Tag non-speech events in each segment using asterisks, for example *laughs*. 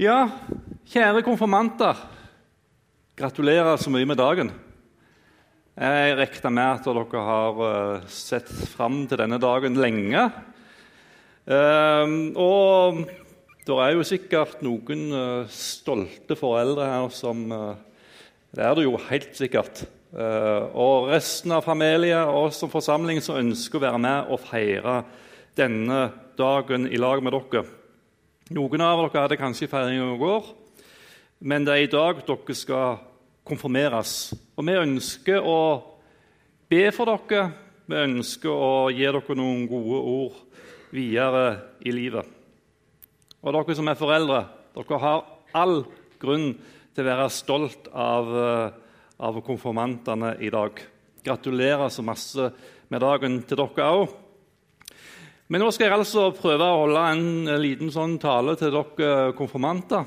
Ja, kjære konfirmanter. Gratulerer så mye med dagen. Jeg regner med at dere har eh, sett fram til denne dagen lenge. Ehm, og det er jo sikkert noen eh, stolte foreldre her som eh, Det er det jo helt sikkert. Og resten av familien og som forsamling som ønsker å være med og feire denne dagen i lag med dere. Noen av dere hadde kanskje feiring i går, men det er i dag dere skal konfirmeres. Og vi ønsker å be for dere. Vi ønsker å gi dere noen gode ord videre i livet. Og dere som er foreldre, dere har all grunn til å være stolt av, eh, av konfirmantene i dag. Gratulerer så masse med dagen til dere òg. Men nå skal jeg altså prøve å holde en liten sånn tale til dere konfirmanter.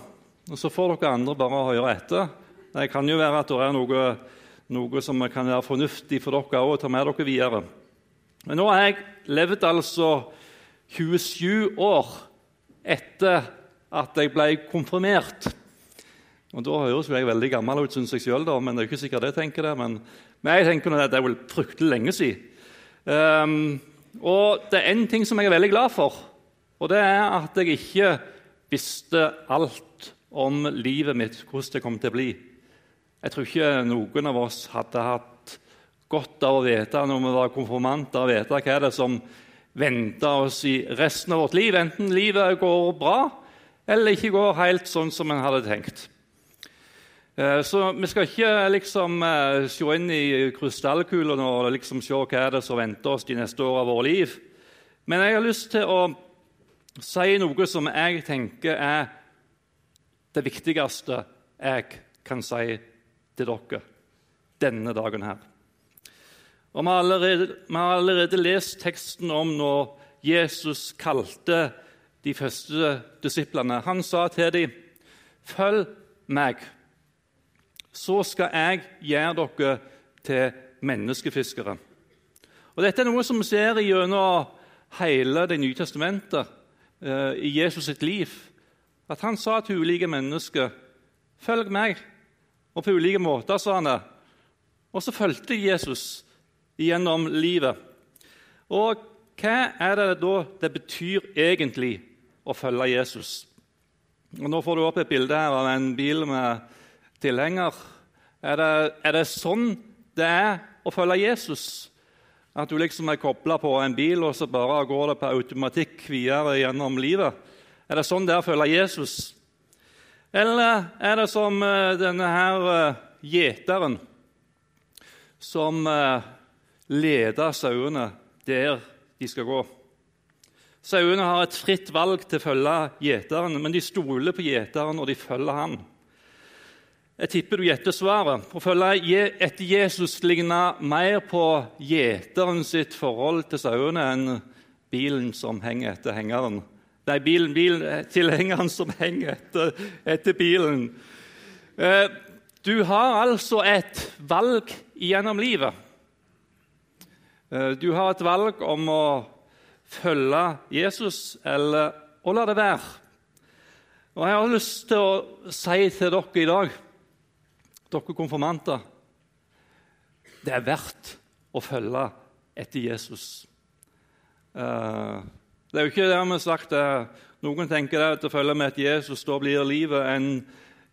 Og så får dere andre bare høre etter. Det kan jo være at det er noe, noe som kan være fornuftig for dere å ta med dere videre. Men nå har jeg levd altså 27 år etter at jeg ble konfirmert. Og Da høres jeg veldig gammel ut, syns jeg sjøl, men det er ikke sikkert jeg tenker det. Men, men jeg tenker at det er vel fryktelig lenge siden. Um, og det er én ting som jeg er veldig glad for, og det er at jeg ikke visste alt om livet mitt, hvordan det kom til å bli. Jeg tror ikke noen av oss hadde hatt godt av å vite når vi var konfirmanter, å vite hva er det som venta oss i resten av vårt liv, enten livet går bra eller ikke går helt sånn som en hadde tenkt. Eh, så vi skal ikke liksom eh, se inn i krystallkulen og liksom se hva er det som venter oss de neste åra av vårt liv. Men jeg har lyst til å si noe som jeg tenker er det viktigste jeg kan si til dere denne dagen her. Og vi har, allerede, vi har allerede lest teksten om når Jesus kalte de første disiplene. Han sa til dem, 'Følg meg' så skal jeg gjøre dere til menneskefiskere. Og Dette er noe som vi ser gjennom hele Det nye testamentet, eh, i Jesus sitt liv. At han sa til ulike mennesker 'Følg meg.' Og på ulike måter sa han det. Og så fulgte Jesus gjennom livet. Og hva er det da det betyr egentlig å følge Jesus? Og Nå får du opp et bilde her av en bil med tilhenger. Er det, er det sånn det er å følge Jesus? At du liksom er kobla på en bil, og så bare går det på automatikk videre gjennom livet? Er det sånn det er å følge Jesus? Eller er det som eh, denne her eh, gjeteren som eh, leder sauene der de skal gå? Sauene har et fritt valg til å følge gjeteren, men de stoler på gjeteren, og de følger han. Jeg tipper du gjetter svaret. Å følge etter Jesus ligner mer på gjeteren sitt forhold til sauene enn bilen som henger etter hengeren. Nei, bilen, bilen, tilhengeren som henger etter, etter bilen. Eh, du har altså et valg gjennom livet. Eh, du har et valg om å følge Jesus eller å la det være. Og Jeg har lyst til å si til dere i dag dere konfirmanter, det er verdt å følge etter Jesus. Eh, det er jo ikke dermed sagt at. Noen tenker at å følge med etter Jesus, da blir livet en,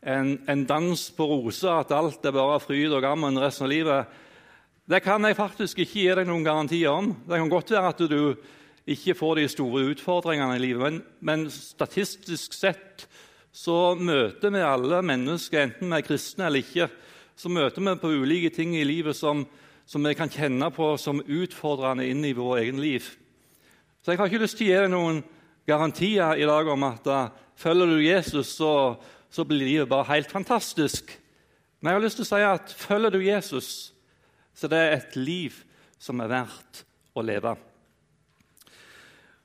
en, en dans på roser, at alt er bare fryd og gammen resten av livet. Det kan jeg faktisk ikke gi deg noen garantier om. Det kan godt være at du ikke får de store utfordringene i livet, men, men statistisk sett så møter vi alle mennesker, enten vi er kristne eller ikke, så møter vi på ulike ting i livet som, som vi kan kjenne på som utfordrende inn i vår egen liv. Så jeg har ikke lyst til å gi deg noen garantier i dag om at da følger du Jesus, så, så blir livet bare helt fantastisk. Men jeg har lyst til å si at følger du Jesus, så det er et liv som er verdt å leve.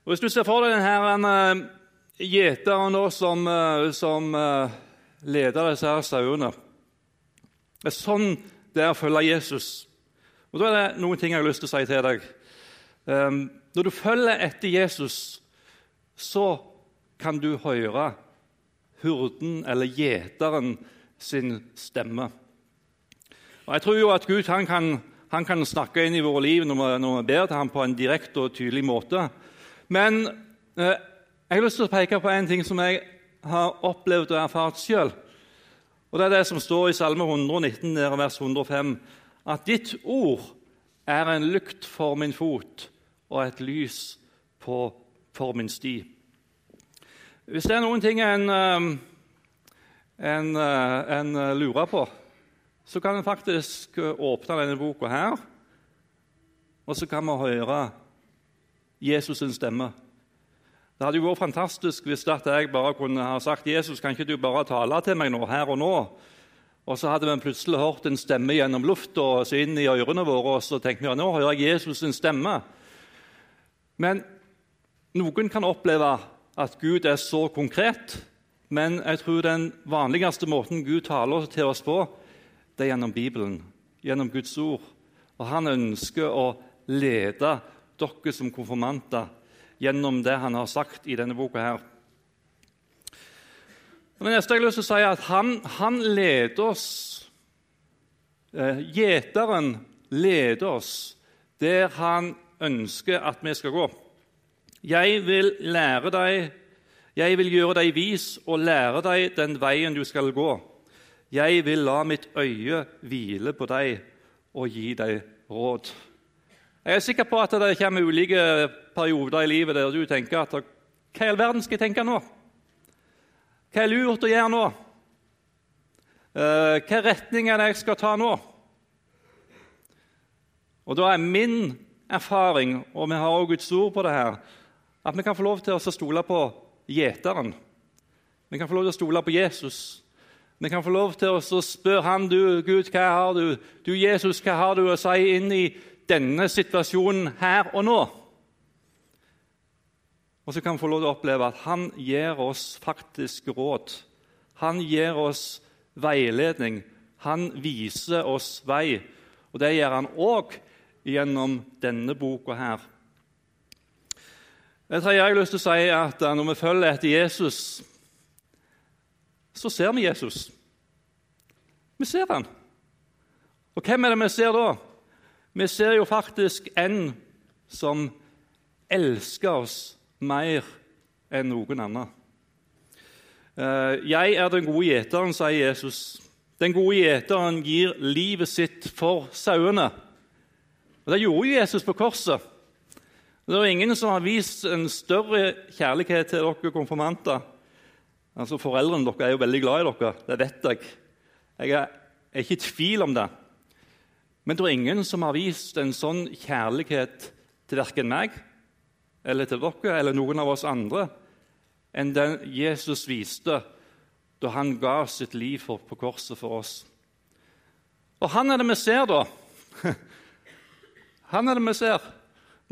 Og Hvis du ser for deg denne gjeteren som, eh, som eh, leder disse her sauene. Det er sånn det er å følge Jesus. Og Da er det noen ting jeg har lyst til å si til deg. Ehm, når du følger etter Jesus, så kan du høre hurden eller gjeteren sin stemme. Og Jeg tror jo at Gud han kan, han kan snakke inn i våre liv når vi ber til ham på en direkte og tydelig måte. Men eh, jeg har lyst til å peke på en ting som jeg har opplevd og erfart sjøl. Og Det er det som står i Salme 119, vers 105, at ditt ord er en lykt for min fot og et lys på, for min sti. Hvis det er noen ting en, eh, en, eh, en lurer på, så kan en faktisk åpne denne boka her, og så kan vi høre Jesus' stemme. Det hadde jo vært fantastisk hvis jeg bare kunne ha sagt Jesus, kan ikke du bare tale til meg nå, her og nå? Og så hadde vi plutselig hørt en stemme gjennom lufta og så inn i ørene våre, og så tenkte vi ja, nå hører jeg Jesus' sin stemme. Men noen kan oppleve at Gud er så konkret, men jeg tror den vanligste måten Gud taler til oss på, det er gjennom Bibelen, gjennom Guds ord. Og Han ønsker å lede dere som konfirmanter gjennom det han har sagt i denne boka. her. Men neste har lyst til å si at Han, han leder oss eh, Gjeteren leder oss der han ønsker at vi skal gå. Jeg vil lære deg, jeg vil gjøre deg vis og lære deg den veien du skal gå. Jeg vil la mitt øye hvile på deg og gi deg råd. Jeg er sikker på at det kommer ulike perioder i livet der du tenker at hva i all verden skal jeg tenke nå? Hva er lurt å gjøre nå? Eh, hva er det jeg skal ta nå? Og Da er min erfaring, og vi har også Guds ord på det her, at vi kan få lov til å stole på gjeteren. Vi kan få lov til å stole på Jesus. Vi kan få lov til å spørre han, du, Gud, hva har du? Du, Jesus, hva har du å si inn i denne situasjonen her og nå? Og så kan vi få lov til å oppleve at han gir oss faktisk råd. Han gir oss veiledning. Han viser oss vei. Og det gjør han òg gjennom denne boka her. Det tredje jeg har lyst til å si, er at når vi følger etter Jesus, så ser vi Jesus. Vi ser han. Og hvem er det vi ser da? Vi ser jo faktisk en som elsker oss mer enn noen annen. Eh, 'Jeg er den gode gjeteren', sier Jesus. Den gode gjeteren gir livet sitt for sauene. Og Det gjorde Jesus på korset. Det er ingen som har vist en større kjærlighet til dere konfirmanter. Altså, Foreldrene deres er jo veldig glad i dere, det vet jeg. Jeg er, er ikke i tvil om det. Men det er ingen som har vist en sånn kjærlighet til verken meg eller til dere eller noen av oss andre enn den Jesus viste da han ga sitt liv på korset for oss. Og han er det vi ser, da. *laughs* Han er det vi ser.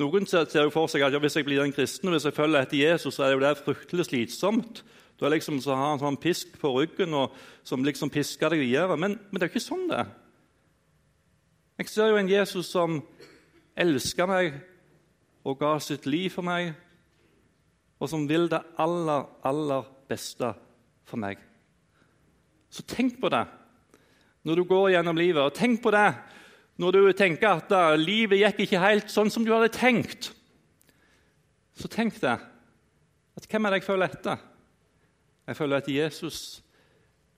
Noen ser jo for seg at ja, hvis jeg blir en kristen hvis jeg følger etter Jesus, så er det jo det fryktelig slitsomt. Er liksom så har en sånn pisk på ryggen og, som liksom pisker deg videre. Men, men, det er jo ikke sånn det Jeg ser jo en Jesus som elsker meg og ga sitt liv for meg, og som vil det aller, aller beste for meg. Så tenk på det når du går gjennom livet, og tenk på det når du tenker at da, livet gikk ikke helt sånn som du hadde tenkt, så tenk deg at hvem er det jeg føler etter? Jeg føler etter Jesus,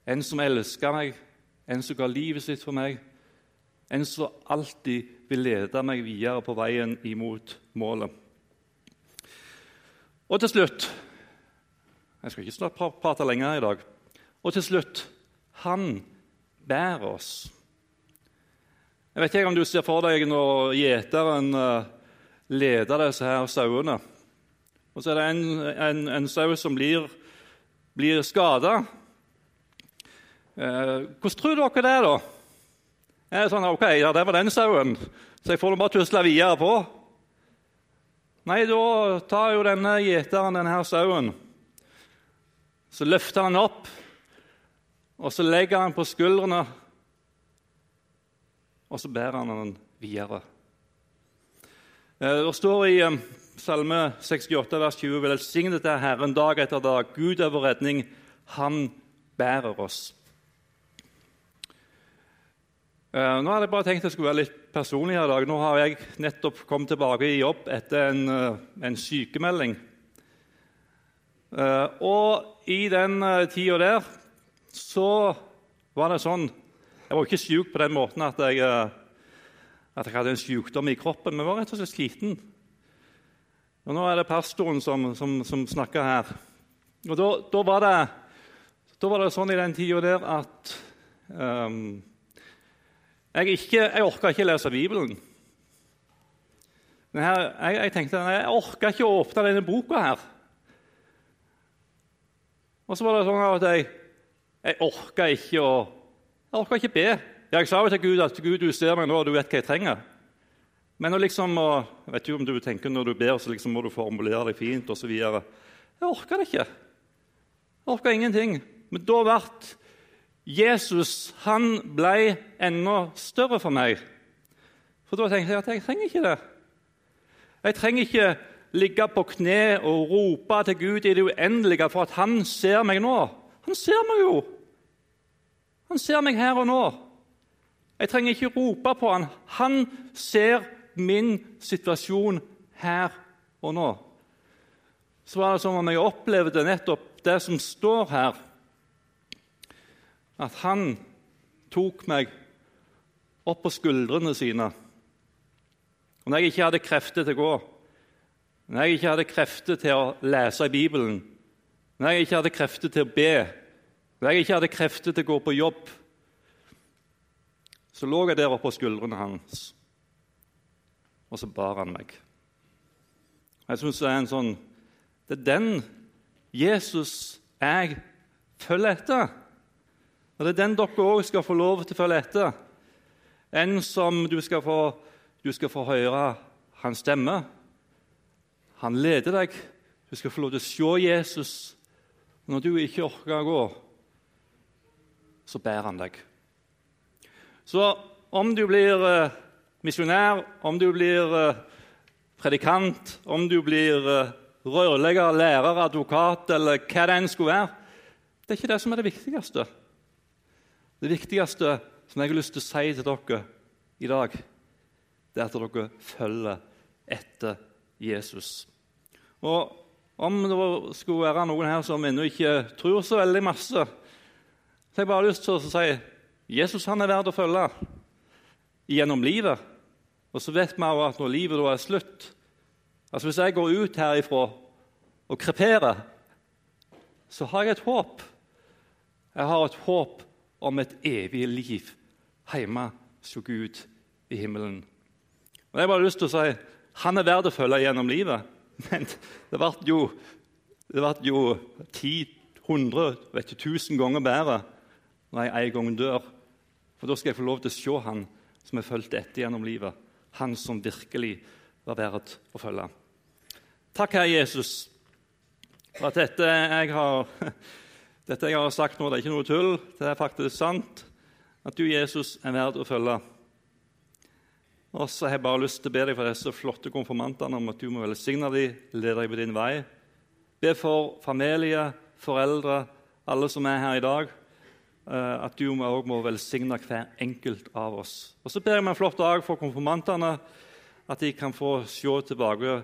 en som elsker meg, en som ga livet sitt for meg, en som alltid vil lede meg videre på veien imot målet. Og til slutt Jeg skal ikke snart prate lenger i dag. Og til slutt Han bærer oss. Jeg vet ikke om du ser for deg når gjeteren eh, leder disse her sauene. Og så er det en, en, en sau som blir, blir skada. Eh, hvordan tror dere det, da? Er det sånn, ok, ja, det var den sauen, så jeg får bare tusle videre på? Nei, da tar jo denne gjeteren denne her sauen. Så løfter han opp, og så legger han på skuldrene og så bærer han den videre. Eh, det står i eh, Salme 68, vers 20.: Velsignet er Herren dag etter dag. Gud er vår redning. Han bærer oss. Uh, nå hadde jeg bare tenkt jeg skulle være litt personlig her i dag. Nå har jeg nettopp kommet tilbake i jobb etter en, uh, en sykemelding. Uh, og i den uh, tida der så var det sånn Jeg var ikke syk på den måten at jeg, at jeg hadde en sykdom i kroppen, men jeg var rett og slett sliten. Og Nå er det pastoren som, som, som snakker her. Og da, da, var det, da, var det, sånn i den tida der at um, jeg, ikke, jeg orka ikke lese Bibelen. Her, jeg, jeg, tenkte jeg orka ikke å åpne denne boka her. Og så var det sånn at jeg, jeg orka ikke å jeg orka ikke be. Jeg sa jo til Gud at Gud, du ser meg nå, og du vet hva jeg trenger. Men å liksom, jeg vet ikke om du tenker når du ber, så liksom må du formulere deg fint osv. Jeg orka det ikke. Jeg orka ingenting. Men da ble Jesus han ble enda større for meg. For da tenkte jeg at jeg trenger ikke det. Jeg trenger ikke ligge på kne og rope til Gud i det uendelige for at han ser meg nå. Han ser meg jo. Han ser meg her og nå. Jeg trenger ikke rope på han. Han ser min situasjon her og nå. Så var det som om jeg opplevde nettopp det som står her at han tok meg opp på skuldrene sine. Og når jeg ikke hadde krefter til å gå, når jeg ikke hadde krefter til å lese i Bibelen, når jeg ikke hadde krefter til å be, når jeg ikke hadde krefter til å gå på jobb, så lå jeg der oppe på skuldrene hans, og så bar han meg. Jeg synes Det er en sånn, det er den Jesus jeg følger etter. Og Det er den dere òg skal få lov til å følge etter. En som du skal få, du skal få høre hans stemme. Han leder deg. Du skal få lov til å se Jesus. Når du ikke orker å gå, så bærer han deg. Så om du blir eh, misjonær, om du blir eh, predikant, om du blir eh, rørlegger, lærer, advokat eller hva det enn skulle være Det er ikke det som er det viktigste. Det viktigste som jeg har lyst til å si til dere i dag, det er at dere følger etter Jesus. Og Om det skulle være noen her som ennå ikke tror så veldig masse, så har jeg bare lyst til å si Jesus han er verdt å følge gjennom livet. Og så vet vi også at når livet da er slutt altså Hvis jeg går ut herifra og kreperer, så har jeg et håp. Jeg har et håp om et evig liv hjemme hos Gud i himmelen. Og Jeg har bare lyst til å si han er verdt å følge gjennom livet. *laughs* Men det ble jo, det ble jo 10, 100, vet ikke, 1000 ganger bedre når jeg en gang dør. For da skal jeg få lov til å se han som har fulgt etter gjennom livet. Han som virkelig var verdt å følge. Takk, Herre Jesus, for at dette jeg har *laughs* dette jeg har sagt nå, det er ikke noe tull. Det er faktisk sant at du, Jesus, er verd å følge. Og så har jeg bare lyst til å be deg for disse flotte konfirmantene om at du må velsigne dem, lede dem på din vei. Be for familie, foreldre, alle som er her i dag, eh, at du òg må velsigne hver enkelt av oss. Og Så ber jeg om en flott dag for konfirmantene, at de kan få se tilbake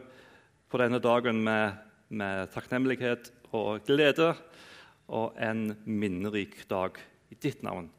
på denne dagen med, med takknemlighet og glede og en minnerik dag i ditt navn.